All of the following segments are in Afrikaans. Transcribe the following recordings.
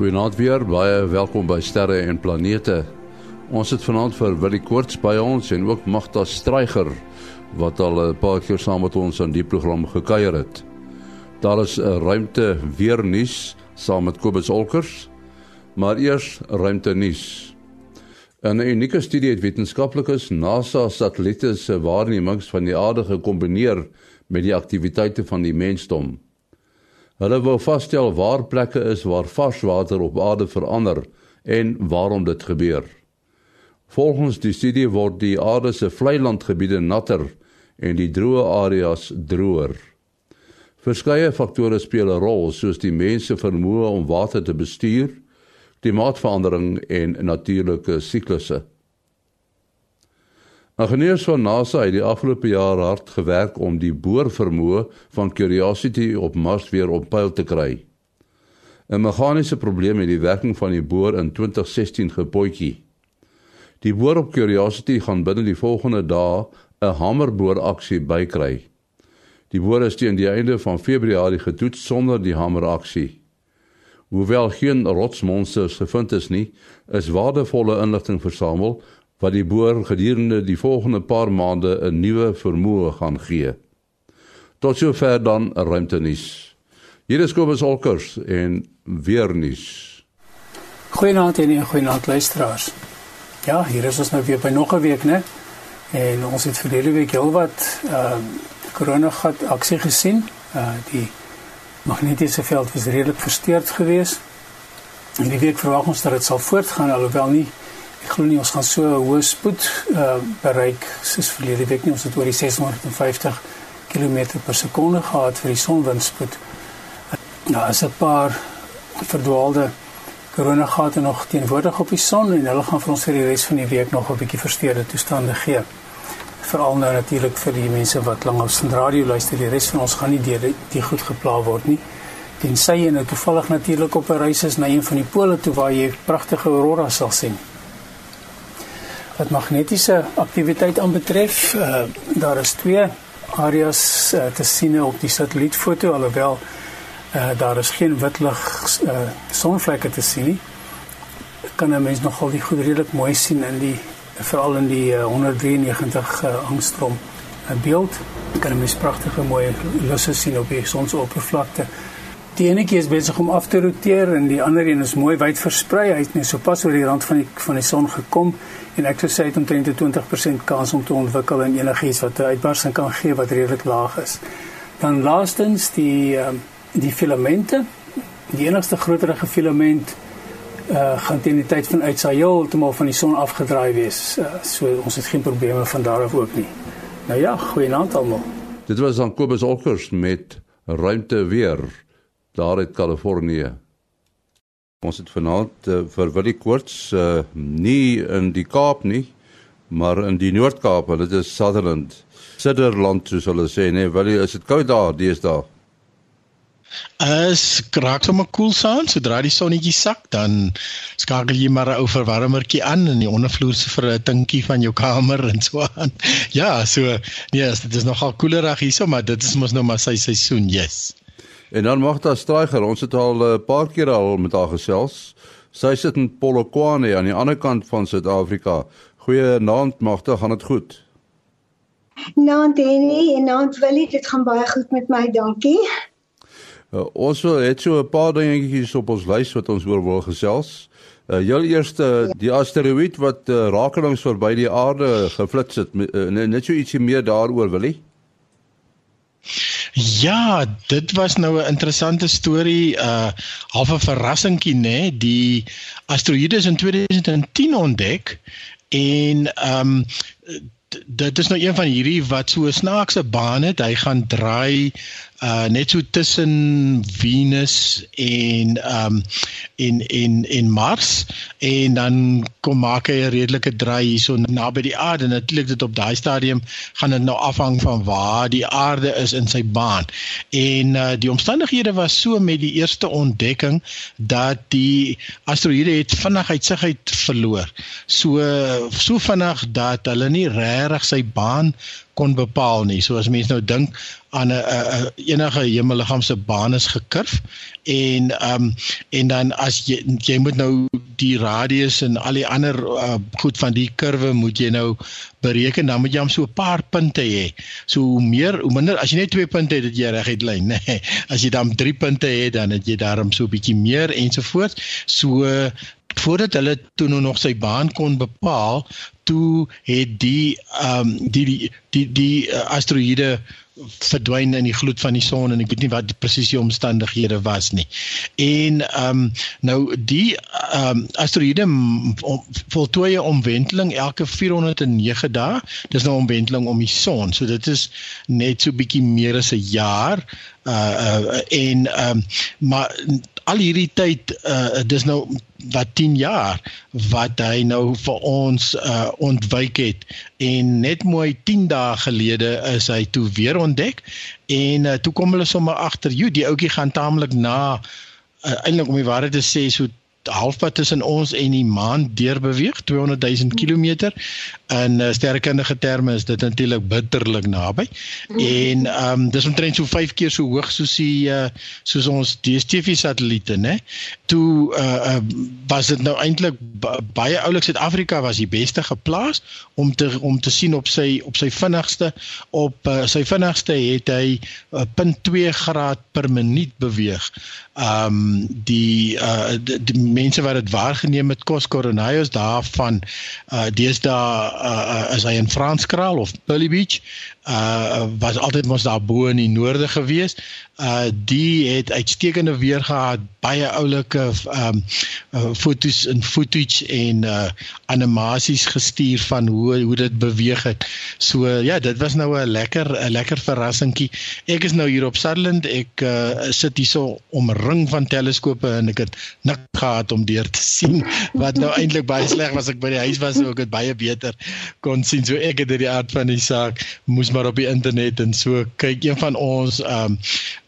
Goeienaand weer, baie welkom by Sterre en Planete. Ons het vanaand vir Willie Koorts by ons en ook Magda Streiger wat al 'n paar keer saam met ons aan die program gekuier het. Daar is 'n ruimte weer nuus saam met Kobus Olkers. Maar eers ruimte nuus. 'n Unieke studie het wetenskaplikes NASA satelliete se waarnemings van die aarde gekombineer met die aktiwiteite van die mensdom. Hulle wou vasstel waar plekke is waar vars water op aarde verander en waarom dit gebeur. Volgens die studie word die aarde se vlei landgebiede natter en die droë areas droër. Verskeie faktore speel 'n rol soos die mense vermoë om water te bestuur, klimaatsverandering en natuurlike siklusse. Ingenieurs van NASA het die afgelope jaar hard gewerk om die boorvermoë van Curiosity op Mars weer op pyl te kry. 'n Meganiese probleem het die werking van die boor in 2016 gepotjie. Die boor op Curiosity gaan binne die volgende dae 'n hamerboor-aksie bykry. Die boor is teen die einde van Februarie getoets sonder die hameraksie. Hoewel geen rotsmonsters gevind is nie, is waardevolle inligting versamel wat die boer gedurende die volgende paar maande 'n nuwe vermoë gaan gee. Tot sover dan 'n ruimtenis. Hier is Kobus Olkers en weer nuus. Goeienaand en goeienaand luisteraars. Ja, hier is ons nou weer by nog 'n week, né? En ons het verlede week heelwat ehm uh, korona gat aksie gesien. Uh die magnetiese veld was redelik versteurd geweest. En die week verwag ons dat dit sal voortgaan alhoewel nie Ek glo nie ons gaan so hoë spoed uh, bereik soos verlede week nie. Ons het oor die 650 km/s gehad vir die sonwindspoed. Nou as 'n paar verdwaalde koronagate nog teenwoordig op die son en hulle gaan vir ons vir die res van die week nog 'n bietjie versteurde toestande gee. Veral nou natuurlik vir die mense wat lank op sendradio luister, die res van ons gaan nie deur die goed gepla word nie. Tensy jy nou toevallig natuurlik op 'n reis is na een van die pole toe waar jy pragtige aurora sal sien wat magnetiese aktiwiteit aanbetref, uh, daar is twee areas uh, te sien op die satellietfoto alhoewel uh, daar is geen witlig uh, sonvlekke te sien nie. Kan 'n mens nogal die goed redelik mooi sien in die veral in die uh, 193 uh, angstrom uh, beeld. Kan 'n mens pragtige mooi lusse sien op die sonsoppervlakte. Die enetjie is besig om af te roteer en die ander een is mooi wyd versprei. Hy het net so pas oor die rand van die van die son gekom en ek sou sê het omtrent 'n 20% kans om te ontwikkel in enigiets wat 'n uitbarsting kan gee wat redelik laag is. Dan laastens die um, die filamente. Die enigste groterige filament uh gaan teen die tyd van uitsaai heeltemal van die son afgedraai wees. Uh, so ons het geen probleme van daar af ook nie. Nou ja, goeienaand almal. Dit was dan Kobus Olkers met ruimte weer daar uit Kalifornië. Ons het vanaand uh, vir Willie Koorts uh, nie in die Kaap nie, maar in die Noord-Kaap, dit is Sutherland. Sutherland soos hulle sê, nee, Willie, is dit koud daar deesdae? As kraak sommer koel cool saam, sodra die sonnetjie sak, dan skakel jy maar 'n ou verwarmertjie aan in die ondervloer se vir 'n dinkie van jou kamer en so aan. Ja, so nee, dit is nogal koelerig hierso, maar dit is mos nou maar sy seisoen, yes. En dan Magda Straiger, ons het al 'n uh, paar keer al met haar gesels. Sy sit in Polokwane aan die ander kant van Suid-Afrika. Goeienaand Magda, gaan dit goed? Nou, Danny, en nou wil ek dit gaan baie goed met my, dankie. Uh, ons het so 'n paar dingetjies op ons lys wat ons oor wil gesels. Uh, jou eerste die asteroïde wat uh, rakelings verby die aarde geflits het, uh, net so ietsie meer daaroor, wil jy? Ja, dit was nou 'n interessante storie, uh half 'n verrassingkie nê, nee? die asteroïde is in 2010 ontdek en ehm um, dit is nou een van hierdie wat so 'n snaakse baan het. Hy gaan draai uh net so tussen Venus en ehm um, en en en Mars en dan kom maak hy 'n redelike draai hierso naby die aarde. Natuurlik dit op daai stadium gaan dit nou afhang van waar die aarde is in sy baan. En uh die omstandighede was so met die eerste ontdekking dat die asteroïde het vinnig uit sig uit verloor. So so vinnig dat hulle nie regtig sy baan kon bepaal nie. So as mense nou dink aan 'n enige hemelliggaam se baan is gekurf en ehm um, en dan as jy jy moet nou die radius en al die ander uh, goed van die kurwe moet jy nou bereken dan moet jy hom so 'n paar punte hê. So hoe meer hoe minder as jy net twee punte het dat jy reguit lyn, nê. Nee, as jy dan drie punte het dan het jy daarom so 'n bietjie meer ensovoorts. So voordat hulle toe nou nog sy baan kon bepaal, toe het die ehm um, die die die, die uh, asteroïde verdwyn in die gloed van die son en ek weet nie wat die presiese omstandighede was nie. En ehm um, nou die ehm um, asteroïde voltooi 'n omwenteling elke 409 dae. Dis nou 'n omwenteling om die son. So dit is net so bietjie meer as 'n jaar. Uh, uh en ehm um, maar al hierdie tyd uh dis nou wat 10 jaar wat hy nou vir ons uh ontwyk het. En net mooi 10 dae gelede is hy toe weer ontdek en uh, toe kom hulle sommer agter jy die ouetjie gaan taamlik na uh, eintlik om die waarheid te sê so halfpad tussen ons en die maan deur beweeg 200 000 km in uh, sterrekundige terme is dit natuurlik bitterlik naby en ehm um, dis omtrent so 5 keer so hoog soos die uh, soos ons DStv satelliete nê toe uh, uh, was dit nou eintlik baie oulik Suid-Afrika was die beste geplaas om te om te sien op sy op sy vinnigste op uh, sy vinnigste het hy uh, 0.2 graad per minuut beweeg. Ehm um, die uh die, die mense wat dit waargeneem het Kos Coronaios daarvan uh deesdae uh, uh is hy in Franskraal of Bully Beach uh was altyd mos daar bo in die noorde gewees. Uh die het uitstekende weer gehad, baie oulike um uh, fotos en footage en uh animasies gestuur van hoe hoe dit beweeg het. So ja, dit was nou 'n lekker 'n lekker verrassingkie. Ek is nou hier op Sutherland. Ek uh sit hierso omring van teleskope en ek het nik gehad om deur te sien wat nou eintlik baie sleg was ek by die huis was so ek het baie beter kon sien. So ek het uit die aard van die saak moes maar op die internet en so kyk een van ons ehm um,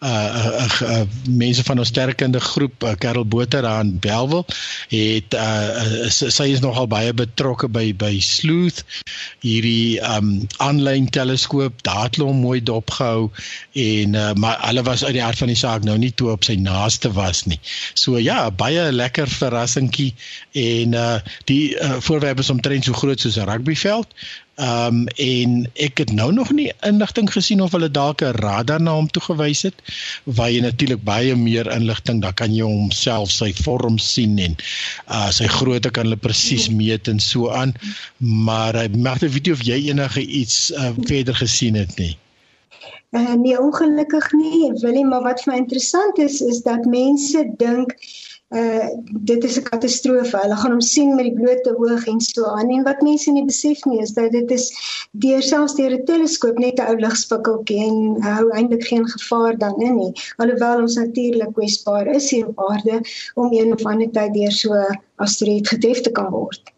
uh, uh, uh, uh mense van ons sterkende groep uh, Karel Botha daar in Belwel het uh, sy is nogal baie betrokke by by Sleuth hierdie ehm um, aanlyn teleskoop daar het hom mooi dopgehou en uh, maar hulle was uit die hart van die saak nou nie toe op sy naaste was nie. So ja, baie lekker verrassingkie en uh die uh, voorwerp is omtrent so groot soos 'n rugbyveld. Ehm um, en ek het nou nog nie inligting gesien of hulle dalk 'n radar na hom toegewys het waar jy natuurlik baie meer inligting, dan kan jy homself sy vorm sien en uh sy grootte kan hulle presies meet en so aan. Maar ek mag net weet of jy enige iets uh, verder gesien het nie. Uh, nee ongelukkig nie, Willie, maar wat vir my interessant is is dat mense dink uh dit is 'n katastrofe. Hulle gaan hom sien met die blote oog en so aan. En wat mense nie besef nie is dat dit is deur selfs deur 'n teleskoop net 'n ou ligspikkeltjie en hou eintlik geen gevaar dan in nie. Alhoewel ons natuurlik kwesbaar is hier op aarde om een of ander tyd deur so asteroïde getref te kan word.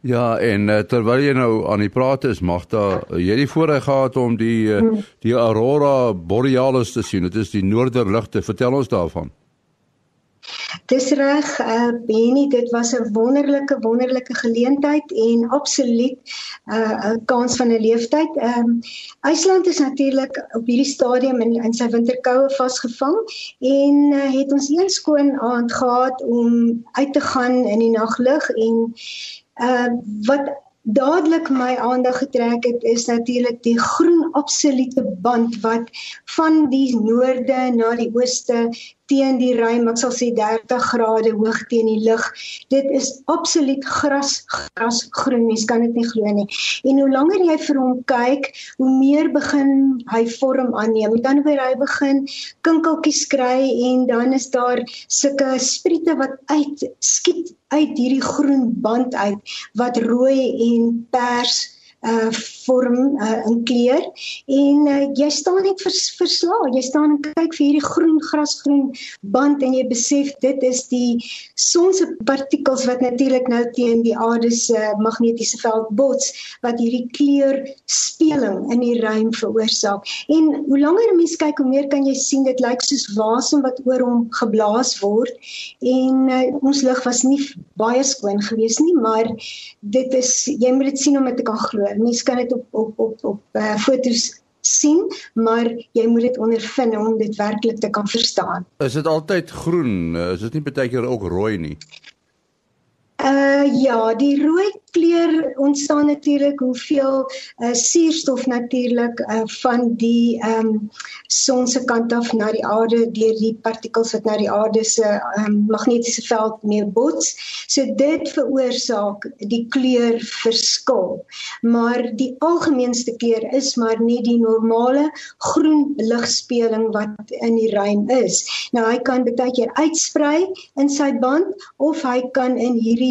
Ja, en uh, terwyl jy nou aan die praat is, Magda, jy het die voorreg gehad om die uh, die aurora borealis te sien. Dit is die noorderligte. Vertel ons daarvan. Dis reg, uh Benny, dit was 'n wonderlike wonderlike geleentheid en absoluut 'n uh, kans van 'n leeftyd. Ehm um, IJsland is natuurlik op hierdie stadium in in sy winterkoue vasgevang en uh, het ons een skoon aand gehad om uit te gaan in die naglug en uh wat dadelik my aandag getrek het is natuurlik die groen absolute band wat van die noorde na die ooste teen die ruim, ek sal sê 30 grade hoog teen die lug. Dit is absoluut gras gras groen, mens kan dit nie glo nie. En hoe langer jy vir hom kyk, hoe meer begin hy vorm aanneem. Dan weer hy begin kinkeltjies kry en dan is daar sulke spriete wat uit skiet uit hierdie groen band uit wat rooi en pers uh vorm uh in kleur. En uh, jy staan net vers, verslae. Jy staan en kyk vir hierdie groen grasgroen band en jy besef dit is die son se partikels wat natuurlik nou teen die aarde se uh, magnetiese veld bots wat hierdie kleur speling in die ruim veroorsaak. En hoe langer mens kyk hoe meer kan jy sien dit lyk soos wasem wat oor hom geblaas word. En uh, ons lig was nie baie skoon geweest nie maar dit is jy moet dit sien om dit te kan glo Mense kan dit op op op op uh, fotos sien, maar jy moet dit ondervind om dit werklik te kan verstaan. Is dit altyd groen? Is dit nie baie keer ook rooi nie? Uh ja, die rooi kleur ontstaan natuurlik hoeveel uh, suurstof natuurlik uh, van die ehm um, son se kant af na die aarde deur die partikels wat na die aarde se um, magnetiese veld mee bots. So dit veroorsaak die kleurverskil. Maar die algemeenste kleur is maar net die normale groen ligspeling wat in die ruim is. Nou hy kan baie keer uitsprei in sy band of hy kan in hierdie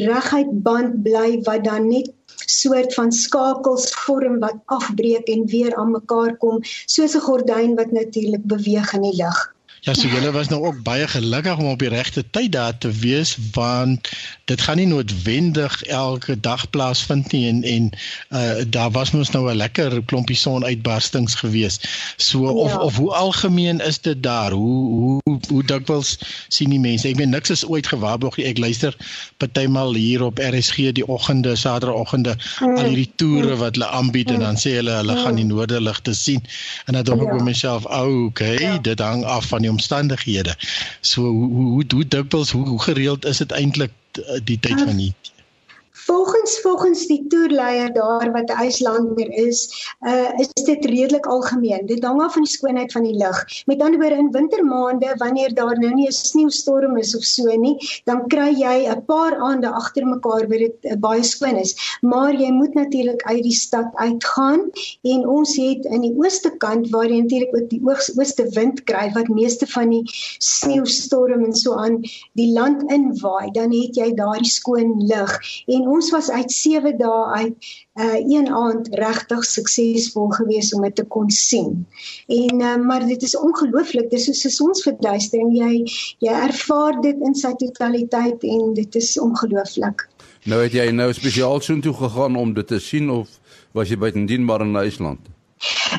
reguit band bly wat dan net soort van skakels vorm wat afbreek en weer aan mekaar kom soos 'n gordyn wat natuurlik beweeg in die lug. Ja, so julle was nou ook baie gelukkig om op die regte tyd daar te wees want dit gaan nie noodwendig elke dag plaasvind nie en en uh daar was mos nou 'n lekker klompie sonuitbarstings gewees. So of ja. of hoe algemeen is dit daar? Hoe hoe hoe dikwels sien die mense? Ek weet niks is ooit gewaarborg nie. Ek luister partymal hier op RSG die oggende, Saterdagoggende mm. al hierdie toere wat hulle aanbied en dan sê hulle hulle mm. gaan die noorderligte sien. En dan dink ek ja. vir myself, "Ou, okay, ja. dit hang af van die omstandighede. So hoe hoe hoe dikwels hoe, hoe gereeld is dit eintlik eh, die tyd van die Volgens volgens die toerleier daar wat 'n IJslander is, uh is dit redelik algemeen. Dit hang af van die skoonheid van die lug. Met ander woorde in wintermaande wanneer daar nou nie 'n sneeustorm is of so nie, dan kry jy 'n paar aande agter mekaar waar dit uh, baie skoon is. Maar jy moet natuurlik uit die stad uitgaan en ons het in die ooste kant waar jy natuurlik ook die ooste wind kry wat meeste van die sneeustorm en so aan die land inwaai, dan het jy daardie skoon lug en ons was uit 7 dae uit uh een aand regtig suksesvol geweest om dit te kon sien. En uh, maar dit is ongelooflik. Dis soos 'n sonsverduistering. Jy jy ervaar dit in sy totaliteit en dit is ongelooflik. Nou het jy nou spesiaal soontoe gegaan om dit te sien of was jy buitendien maar in IJsland?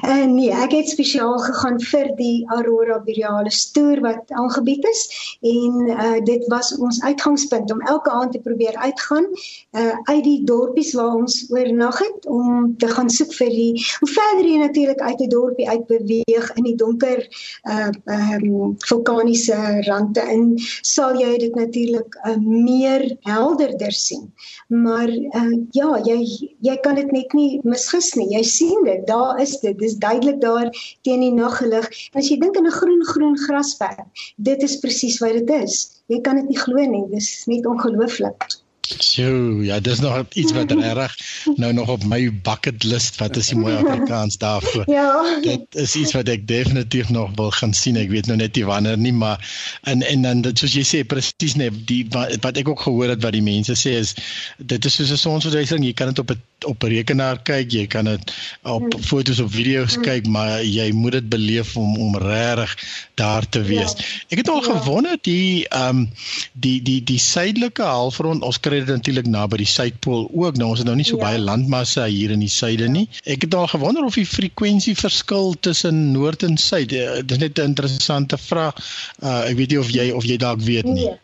Uh, nee, ek het spesiaal gegaan vir die Aurora Borealis toer wat aangebied is en uh, dit was ons uitgangspunt om elke aand te probeer uitgaan uh, uit die dorpies waar ons oornag het om te gaan soek vir die hoe verder jy natuurlik uit die dorpie uit beweeg in die donker uh, um, vulkaniese rande en sal jy dit natuurlik uh, meer helderder sien. Maar uh, ja, jy jy kan dit net nie misgis nie. Jy sien dit. Daar is dit. Dis duidelik daar teen die naglig. As jy dink aan 'n groen groen grasperk, dit is presies wat dit is. Jy kan dit nie glo nie. Dis net ongelooflik. So, ja, dis nog iets wat reg nou nog op my bucket list wat is die mooi Afrikaans daarvoor. Ja. Dit is iets wat ek definitief nog wil gaan sien. Ek weet nou net nie wanneer nie, maar en en dan dit soos jy sê presies net die wat, wat ek ook gehoor het wat die mense sê is dit is soos 'n sonsverduistering. Jy kan dit op 'n op 'n rekenaar kyk, jy kan dit op hmm. foto's of video's hmm. kyk, maar jy moet dit beleef om om regtig daar te wees. Ja. Ek het al ja. gewonder die ehm um, die die die suidelike halfrond ons kry dit natuurlik naby die suidpool ook. Nou ons het nou nie so ja. baie landmassa hier in die suide nie. Ek het al gewonder of die frekwensie verskil tussen noord en suid. Uh, dit is net 'n interessante vraag. Uh, ek weet nie of jy of jy dalk weet nie. Nee.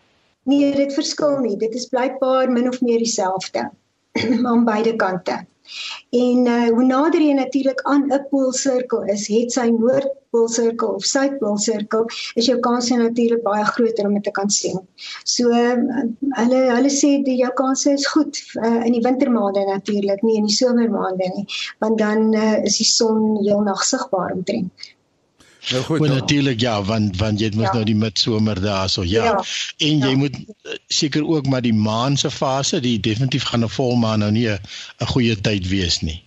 Nee, dit verskil nie. Dit is blykbaar min of meer dieselfde aan beide kante. En uh, hoe nader jy natuurlik aan 'n poolsirkel is, het sy noordpoolsirkel of suidpoolsirkel, is jou kanse natuurlik baie groter om dit te kan sien. So uh, hulle hulle sê die jou kanse is goed uh, in die wintermaande natuurlik, nie in die somermaande nie, want dan uh, is die son heel nag sigbaar omtrent. Nou goed. Maar natuurlik ja, want want jy moet ja. nou die midsomer daarso. Ja. ja. En jy ja. moet seker ook maar die maan se fase, die definitief gaan 'n volmaan nou nie 'n goeie tyd wees nie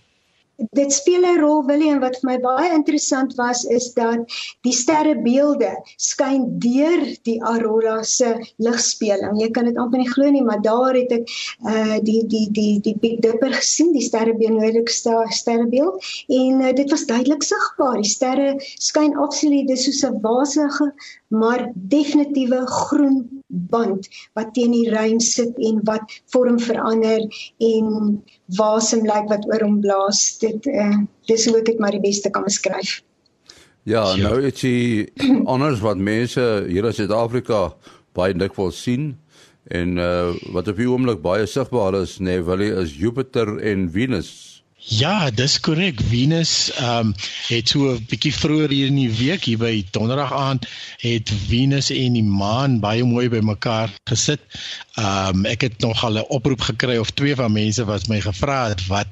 dit speel 'n rol Willem wat vir my baie interessant was is dat die sterrebeelde skyn deur die aurora se ligspeling. Jy kan dit amper nie glo nie, maar daar het ek uh die die die die Big Dipper gesien, die sterrebeeld noordelikste sterrebeeld en uh, dit was duidelik sigbaar. Die sterre skyn absoluut dis soos 'n wasige maar definitiewe groen band wat teen die ruim sit en wat vorm verander en wasem lyk wat oor hom blaas. Dit uh, dis hoe ek dit maar die beste kan beskryf. Ja, nou het jy anders wat mense hier in Suid-Afrika baie dikwels sien en uh, wat op die oomblik baie sigbaar is, nee, wel is Jupiter en Venus. Ja, dis korrek. Venus ehm um, het so 'n bietjie vroeër hier in die week hier by Donderdag aand het Venus en die maan baie mooi bymekaar gesit. Ehm um, ek het nog al 'n oproep gekry of twee van mense wat my gevra het wat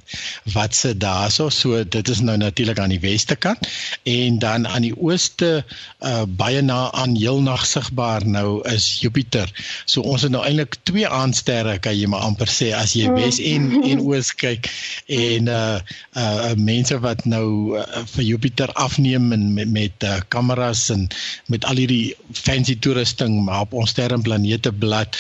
wat se daarso. So dit is nou natuurlik aan die weste kant en dan aan die ooste uh baie na aan heelnag sigbaar nou is Jupiter. So ons het nou eintlik twee aandsterre kan jy maar amper sê as jy wes en en oos kyk en uh uh mense wat nou uh, vir Jupiter afneem en met met uh, kameras en met al hierdie fancy toerusting maar op ons sterrenplanete blad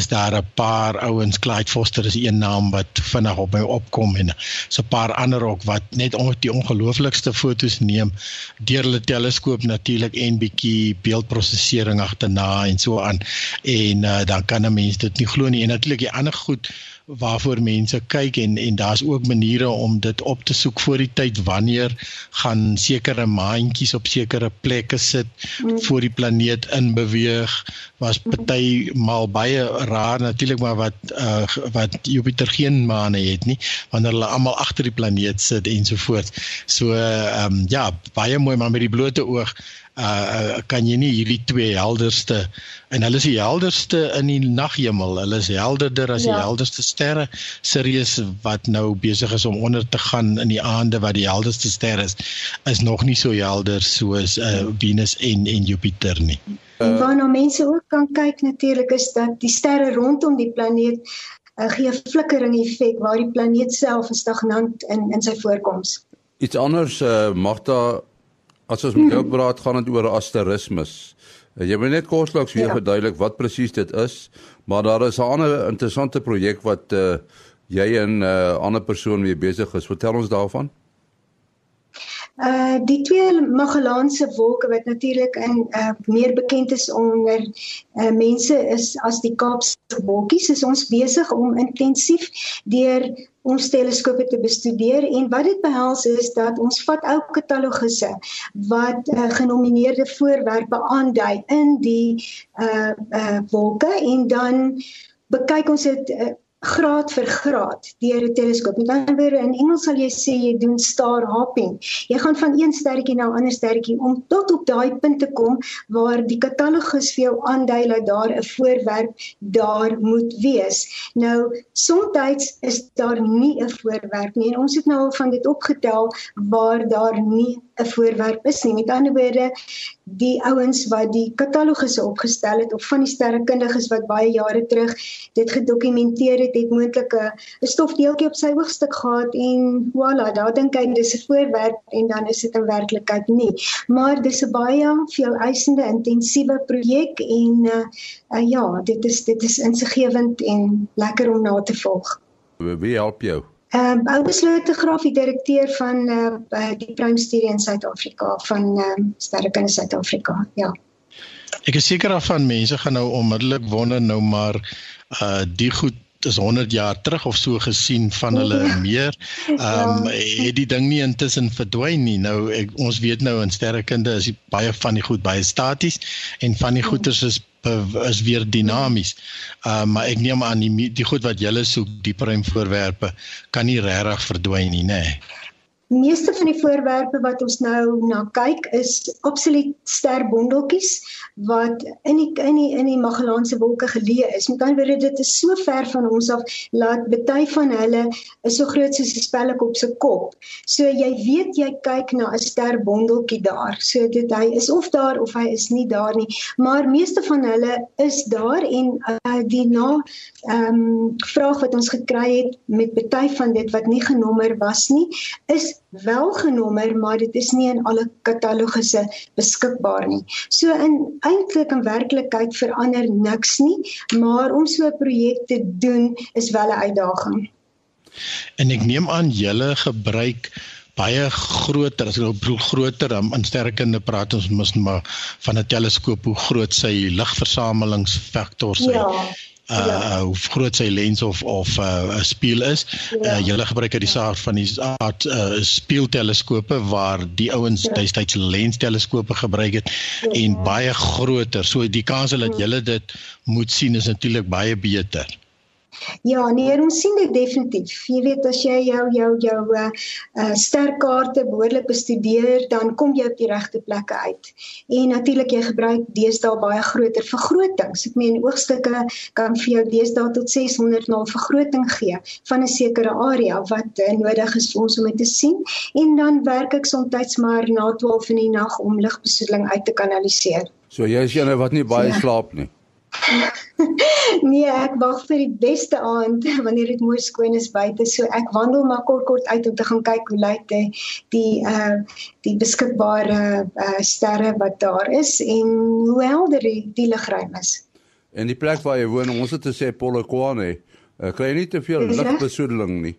is daar 'n paar ouens Clyde Foster is een naam wat vinnig op my opkom en so 'n paar ander ook wat net on die ongelooflikste fotos neem. Deur hulle teleskoop natuurlik en bietjie beeldprosesering agterna en so aan. En uh, dan kan 'n mens dit nie glo nie. En natuurlik die ander goed waarvoor mense kyk en en daar's ook maniere om dit op te soek voor die tyd wanneer gaan sekere maantjies op sekere plekke sit mm. voor die planeet in beweeg. Was party mal baie raar natuurlik maar wat uh, wat Jupiter geen maane het nie wanneer hulle almal agter die planeet sit en so voort so ehm um, ja baie mooi maar met die blote oog uh kan jy nie hierdie twee helderste en hulle is die helderste in die naghemel. Hulle is helderder as ja. die helderste sterre Sirius wat nou besig is om onder te gaan in die aande wat die helderste ster is is nog nie so helder soos uh Venus en en Jupiter nie. En waarna mense ook kan kyk natuurlik is dat die sterre rondom die planeet uh, gee 'n flikkering effek waar die planeet self stagnant in in sy voorkoms. Iets anders uh Magda As ons met jou praat, gaan dit oor asterismes. Eh, jy moet net kortliks weer ja. verduidelik wat presies dit is, maar daar is 'n ander interessante projek wat uh jy en 'n uh, ander persoon mee besig is. Vertel ons daarvan. Uh die twee Magellaanse wolke wat natuurlik in uh meer bekend is onder uh mense is as die Kaapse wolkies, is ons besig om intensief deur ons teleskope te bestudeer. En wat dit behels is dat ons vat ou katalogusse wat uh, genomineerde voorwerpe aandui in die uh uh wolke en dan bekyk ons dit uh, graad vir graad deur 'n teleskoop. Met ander woorde in Engels sal jy sê jy doen star hopping. Jy gaan van een sterretjie na 'n ander sterretjie om tot op daai punt te kom waar die katalogus vir jou aandui dat daar 'n voorwerp daar moet wees. Nou, soms is daar nie 'n voorwerp nie en ons het nou al van dit opgetel waar daar nie 'n voorwerp is nie. Met ander woorde, die ouens wat die katalogusse opgestel het of van die sterrekundiges wat baie jare terug dit gedokumenteer het, het moontlik 'n stofdeeltjie op sy hoogstuk gehad en voilà, daar dink hy dis 'n voorwerp en dan is dit in werklikheid nie. Maar dis 'n baie veel eisende intensiewe projek en uh, uh, ja, dit is dit is insiggewend en lekker om na te volg. Wie help jou? Ehm um, ou beslote graaf die direkteur van uh, die Prime Studie in Suid-Afrika van ehm uh, Sterrekunde Suid-Afrika. Ja. Ek is seker af van mense gaan nou onmiddellik wonder nou maar uh die goed is 100 jaar terug of so gesien van hulle meer. Ehm um, het die ding nie intussen verdwyn nie. Nou ek, ons weet nou in sterrekunde is baie van die goed baie staties en van die goeters is is weer dinamies. Uh maar ek neem aan die die goed wat julle soek, die prime voorwerpe kan nie regtig verdwyn nie, nê. Nee meeste van die voorwerpe wat ons nou na kyk is absoluut sterbondeltjies wat in die in die in die Magellaanse wolke geleë is. Met ander woorde dit is so ver van ons af laat baie van hulle is so groot soos 'n spellekop se kop. So jy weet jy kyk na 'n sterbondeltjie daar. So dit hy is of daar of hy is nie daar nie. Maar meeste van hulle is daar en uh, die na ehm um, vraag wat ons gekry het met baie van dit wat nie genommer was nie is wel genommer, maar dit is nie in alle katalogusse beskikbaar nie. So in eintlik in werklikheid verander niks nie, maar om so 'n projek te doen is wel 'n uitdaging. En ek neem aan julle gebruik baie groter as ek nou bedoel groter in sterrekunde praat ons mos maar van 'n teleskoop hoe groot sy ligversamelingsfaktor sy ja uh, ja. uh hoe groot sy lens of of 'n uh, spieël is. Ja. Uh julle gebruik uit die saak van die aard uh spieelteleskope waar die ouens ja. destyds lensteleskope gebruik het ja. en baie groter. So die kans dat julle dit moet sien is natuurlik baie beter. Ja, nee, ons sien dit definitief. Jy weet as jy jou jou jou uh, uh sterkaarte behoorlik bestudeer, dan kom jy op die regte plekke uit. En natuurlik jy gebruik deesdae baie groter vergrotings. Ek meen oogstukke kan vir jou deesdae tot 600 maal vergroting gee van 'n sekere area wat uh, nodig is vir ons om dit te sien. En dan werk ek soms maar na 12 in die nag om ligbesoedeling uit te kanaliseer. So jy is jene wat nie baie ja. slaap nie. nee, ek wag vir die beste aand wanneer dit mooi skoon is buite. So ek wandel maar kort kort uit om te gaan kyk hoe lyk dit die uh die beskikbare uh sterre wat daar is en hoe helder die, die ligruim is. En die plek waar jy woon, ons het gesê Polokwane, uh, kry jy nie te veel ligbesoedeling nie.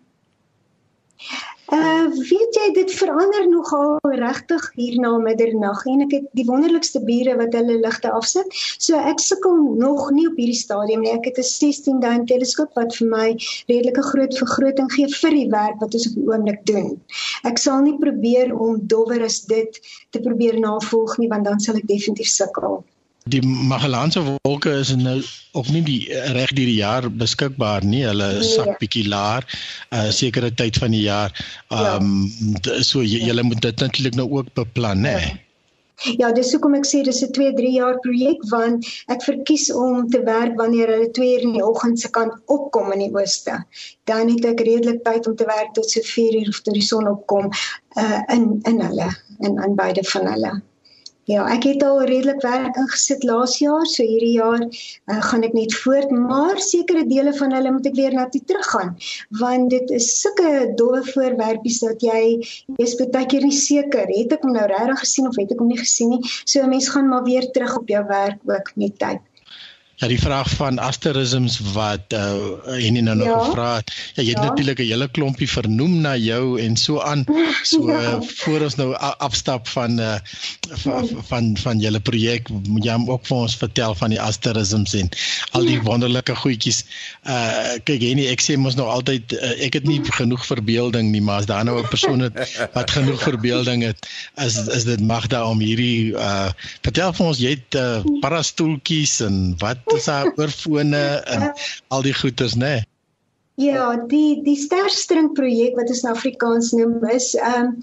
Uh weet jy dit verander nogal regtig hier na middernag en ek het die wonderlikste bure wat hulle ligte afsit. So ek sukkel nog nie op hierdie stadium nie. Ek het 'n 16 duim teleskoop wat vir my redelike groot vergroting gee vir die werk wat ons op die oomblik doen. Ek sal nie probeer om dowwer as dit te probeer navolg nie want dan sal ek definitief sukkel. Die Magellaanse wolke is nou ook nie die eh, reg deur die jaar beskikbaar nie. Hulle nee. sak bietjie laer 'n uh, sekere tyd van die jaar. Ehm um, ja. so jy ja. moet dit natuurlik nou ook beplan, né? Ja. Ja, dis hoekom ek sê dis 'n 2-3 jaar projek want ek verkies om te werk wanneer hulle 2 uur in die oggend se kant opkom in die ooste. Dan het ek redelik tyd om te werk tot so 4 uur of tot die son opkom uh in in hulle in aan beide van hulle. Ja, ek het al redelik werk ingesit laas jaar, so hierdie jaar uh, gaan ek net voort, maar sekere dele van hulle moet ek weer na toe teruggaan, want dit is sulke dowwe voorwerpies dat jy jy's baie keer nie seker het ek hom nou regtig gesien of het ek hom nie gesien nie. So 'n mens gaan maar weer terug op jou werk ook met tyd. Ja, die vraag van asterisms wat uh en nie nou nog ja. gevra het. Ja, jy het ja. natuurlik 'n hele klompie vernoem na jou en so aan. So ja. uh, voor ons nou afstap van uh van ja. van, van julle projek, moet jy ook vir ons vertel van die asterisms en al die ja. wonderlike goedjies. Uh kyk hier nie, ek sê mos nog altyd uh, ek het nie genoeg verbeelding nie, maar as daar nou 'n persoon het wat genoeg verbeelding het, is is dit magda om hierdie uh vertel vir ons jy het uh, parastoeltjies en wat is daar oorfone en al die goeters, né? Nee? Ja, die die sterstring projek wat ons in Afrikaans noem is ehm um,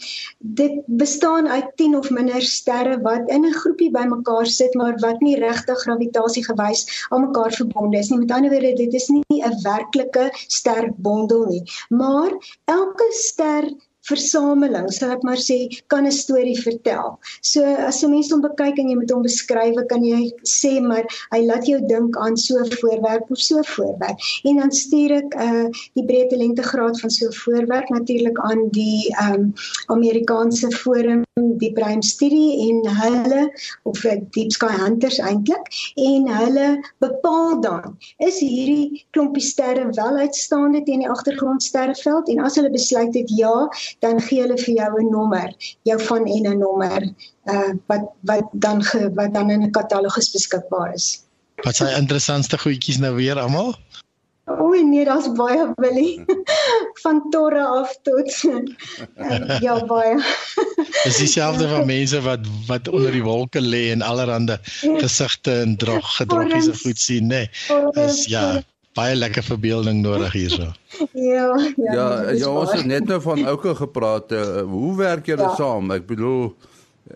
dit bestaan uit 10 of minder sterre wat in 'n groepie bymekaar sit maar wat nie regtig gravitasie gewys aan mekaar verbonde is nie. Met ander woorde, dit is nie 'n werklike sterbondel nie, maar elke ster versameling, sal ek maar sê, kan 'n storie vertel. So as 'n mens hom bekyk en jy moet hom beskryf, kan jy sê maar hy laat jou dink aan so 'n voorwerp of so 'n voorwerp. En dan stuur ek uh die breedte lengtegraad van so 'n voorwerp natuurlik aan die um Amerikaanse forum die Prime Studie en hulle of Deep Sky Hunters eintlik en hulle bepaal dan is hierdie klompie sterre wel uitstaande teen die agtergrondsterreveld en as hulle besluit het ja dan gee hulle vir jou 'n nommer, jou van en 'n nommer uh wat wat dan ge, wat dan in 'n katalogus beskikbaar is. Wat die interessantste goedjies nou weer almal? O nee, daar's baie Willie. van torre af tot uh, ja baie. Dis dieselfde van mense wat wat onder die wolke lê en allerlei gesigte en drog gedroggies of goed sien, nê. Nee. Is ja baie lekker verbeelding nodig hierso. ja, ja. Ja, ja ons het net nou van ouke gepraat. Uh, hoe werk julle ja. saam? Ek bedoel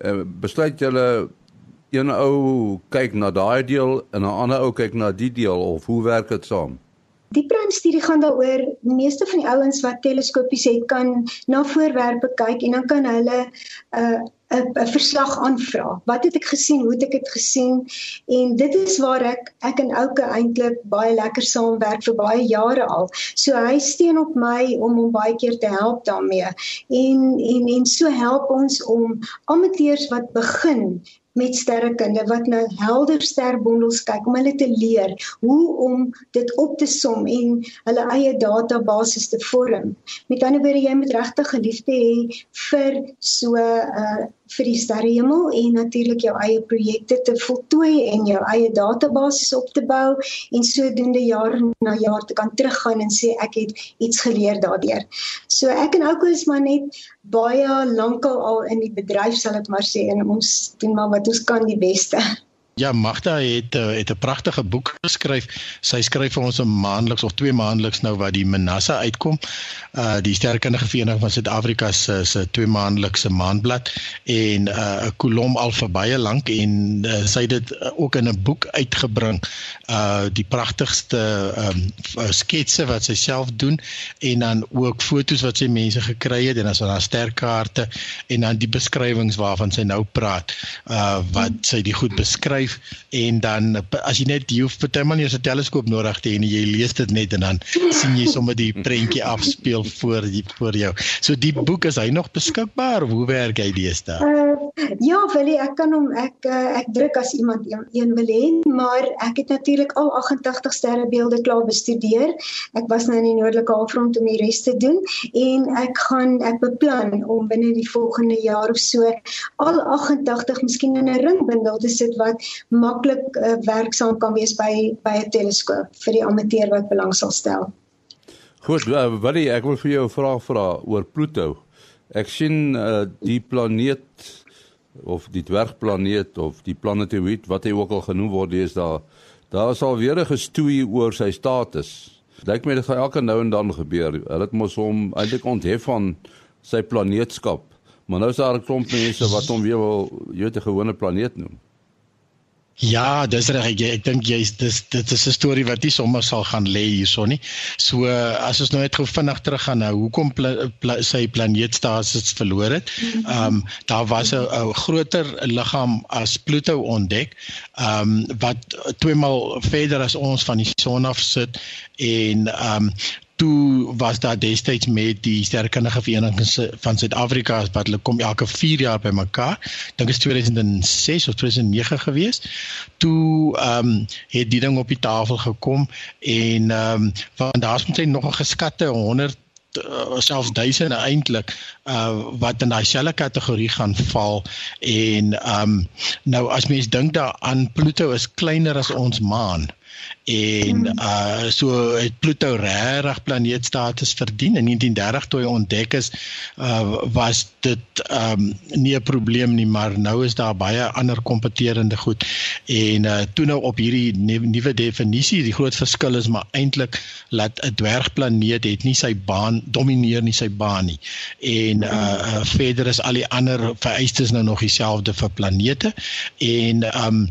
uh, besluit julle een ou kyk na daai deel en 'n ander ou kyk na die deel of hoe werk dit saam? Die brandstudie gaan daaroor die meeste van die ouens wat teleskopies het kan na voorwerpe kyk en dan kan hulle 'n uh, 'n verslag aanvra. Wat het ek gesien? Hoe het ek dit gesien? En dit is waar ek ek en Ouke eintlik baie lekker saamwerk vir baie jare al. So hy steun op my om hom baie keer te help daarmee. En en en so help ons om amateurs wat begin met sterrekunde wat nou helder sterbondels kyk om hulle te leer hoe om dit op te som en hulle eie database te vorm. Met ander woorde jy moet regtig geliefde hê vir so 'n uh, vir die sterrehemel en natuurlik jou eie projekte te voltooi en jou eie database op te bou en sodoende jaar na jaar te kan teruggaan en sê ek het iets geleer daardeur. So ek en Ouko is maar net baie lankal al in die bedryf sal ek maar sê en ons doen maar wat ons kan die beste. Ja, Magda het eh, het 'n pragtige boek geskryf. Sy skryf vir ons 'n maandeliks of twee maandeliks nou wat die Manassa uitkom. Uh die sterkundige vereniging van Suid-Afrika se se twee maandelikse maandblad en uh 'n kolom al vir baie lank en uh, sy het dit ook in 'n boek uitgebring. Uh die pragtigste um sketse wat sy self doen en dan ook fotos wat sy mense gekry het en dan is daar sterkaarte en dan die beskrywings waarvan sy nou praat. Uh wat sy die goed beskryf skryf en dan as jy net jy hoef man jy 'n teleskoop nodig te hê en jy lees dit net en dan sien jy sommer die prentjie afspeel voor die voor jou. So die boek is hy nog beskikbaar? Hoe werk hy deesdae? Uh, ja, wel ek kan hom ek uh, ek druk as iemand een, een wil hê, maar ek het natuurlik al 88 sterrebeelde klaar bestudeer. Ek was nou in die noordelike halfrond om die res te doen en ek gaan ek beplan om binne die volgende jaar of so al 88 miskien in 'n ringbundel te sit wat maklik uh, werksaam kan wees by by 'n teleskoop vir die amateur wat belang sal stel. Goed, uh, Willie, ek wil vir jou 'n vraag vra oor Pluto. Ek sien uh, die planeet of die dwergplaneet of die planetoïd wat hy ook al genoem word, is daar daar is al weer 'n gestoei oor sy status. Lyk my dit gaan elke nou en dan gebeur. Hulle het mos hom eintlik onthef van sy planeetskap. Maar nou is daar 'n klomp mense wat hom weer wil jy 'n gewone planeet noem. Ja, dis reg. Ek, ek dink jy's dis dit is 'n storie wat nie sommer sal gaan lê hierso nie. So as ons nou net gou vinnig teruggaan nou, hoekom pla, pla, sy planeetstasis verloor het. Mhm. Ehm um, daar was 'n groter liggaam as Pluto ontdek, ehm um, wat tweemaal verder as ons van die son af sit en ehm um, toe was daar destyds met die sterkundige vereniging van Suid-Afrika wat hulle kom elke 4 jaar bymekaar. Dink is 2006 of 2009 gewees. Toe ehm um, het die ding op die tafel gekom en ehm um, van daar's hy nog 'n geskatte 100 uh, selfs duisende eintlik uh wat in daai selfe kategorie gaan val en um, nou as mens dink daaraan Pluto is kleiner as ons maan en hmm. uh so het Pluto regtig planeetstatus verdien in 1930 toe hy ontdek is uh was dit um nie 'n probleem nie maar nou is daar baie ander kompeterende goed. En uh toe nou op hierdie nuwe definisie die groot verskil is maar eintlik dat 'n dwergplaneet het nie sy baan domineer nie sy baan nie. En uh, uh verder is al die ander vereistes nou nog dieselfde vir planete. En um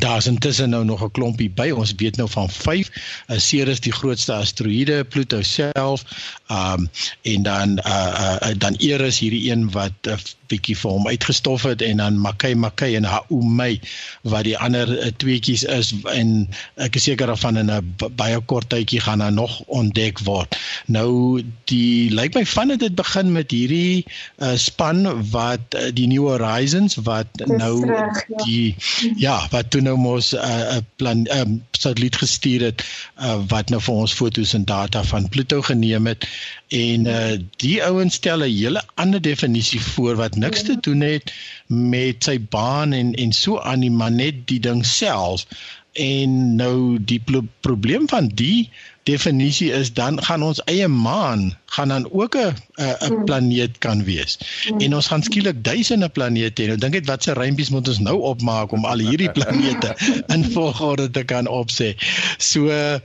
Daar's intussen nou nog 'n klompie by. Ons weet nou van 5. Uh, Ceres die grootste asteroïde, Pluto self, um en dan uh, uh dan Eris hierdie een wat uh, bietjie vir hom uitgestof het en dan Makai Makai en Haumei wat die ander uh, tweetjies is en ek is seker daarvan in 'n baie kort tydjie gaan daar nog ontdek word. Nou die lyk my van dit begin met hierdie uh, span wat uh, die New Horizons wat nou reg, ja. die ja, wat toe nou mos 'n uh, plan um, satelliet gestuur het uh, wat nou vir ons fotos en data van Pluto geneem het en uh, die ouens stel 'n hele ander definisie voor wat niks te doen het met sy baan en en so aan die maar net die ding self. En nou die pro probleem van die definisie is dan gaan ons eie maan gaan dan ook 'n 'n hmm. planeet kan wees. Hmm. En ons gaan skielik duisende planete hê. Nou dink ek wat se rympies moet ons nou opmaak om al hierdie planete in volgorde te kan opsê. So uh,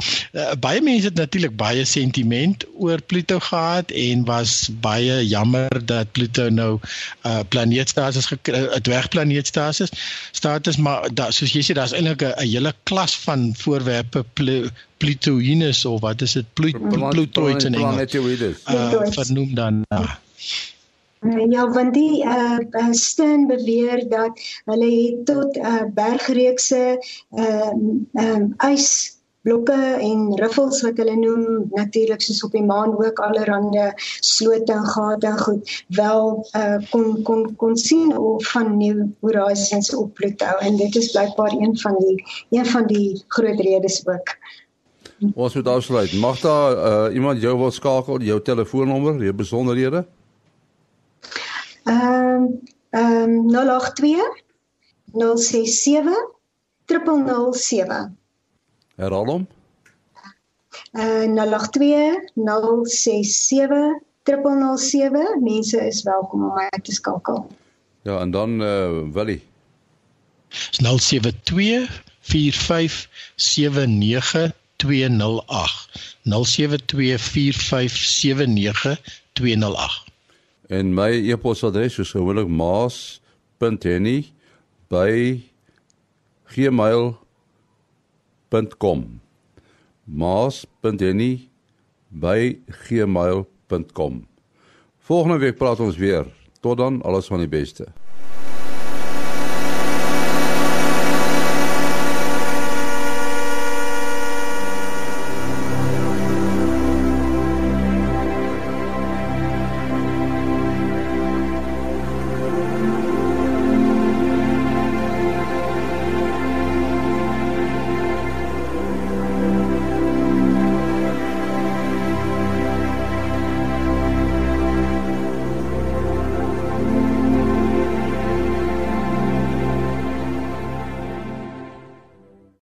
baie mense het natuurlik baie sentiment oor Pluto gehad en was baie jammer dat Pluto nou 'n uh, planeetstatus 'n dwergplaneetstatus status maar da, soos jy sê daar's eintlik 'n hele klas van voorwerpe Plutoïnes of wat is dit Plutoids in Engels? Uh, vernoem dan uh. Ja, want die uh, uh Stern beweer dat hulle het tot uh bergreekse ehm uh, um, ys blokke en riffels wat hulle noem natuurlik soos op die maan ook allerhande slote en gate en goed wel uh, kon kon kon sien of van New Horizons op Pluto en dit is blykbaar een van die een van die groot redes ook. Ons moet afsluit. Mag daar uh, iemand jou wil skakel, jou telefoonnommer, jou besonderhede? Ehm um, ehm um, 082 067 007. Herhaal hom. Uh 082 067 Mense is welkom om my te skakel. Ja, en dan uh Willie 072 4579208 0724579208 En my e-posadres is gewoonlik maas.henny@gmail.com. maas.henny@gmail.com. Volgende week praat ons weer. Tot dan, alles van die beste.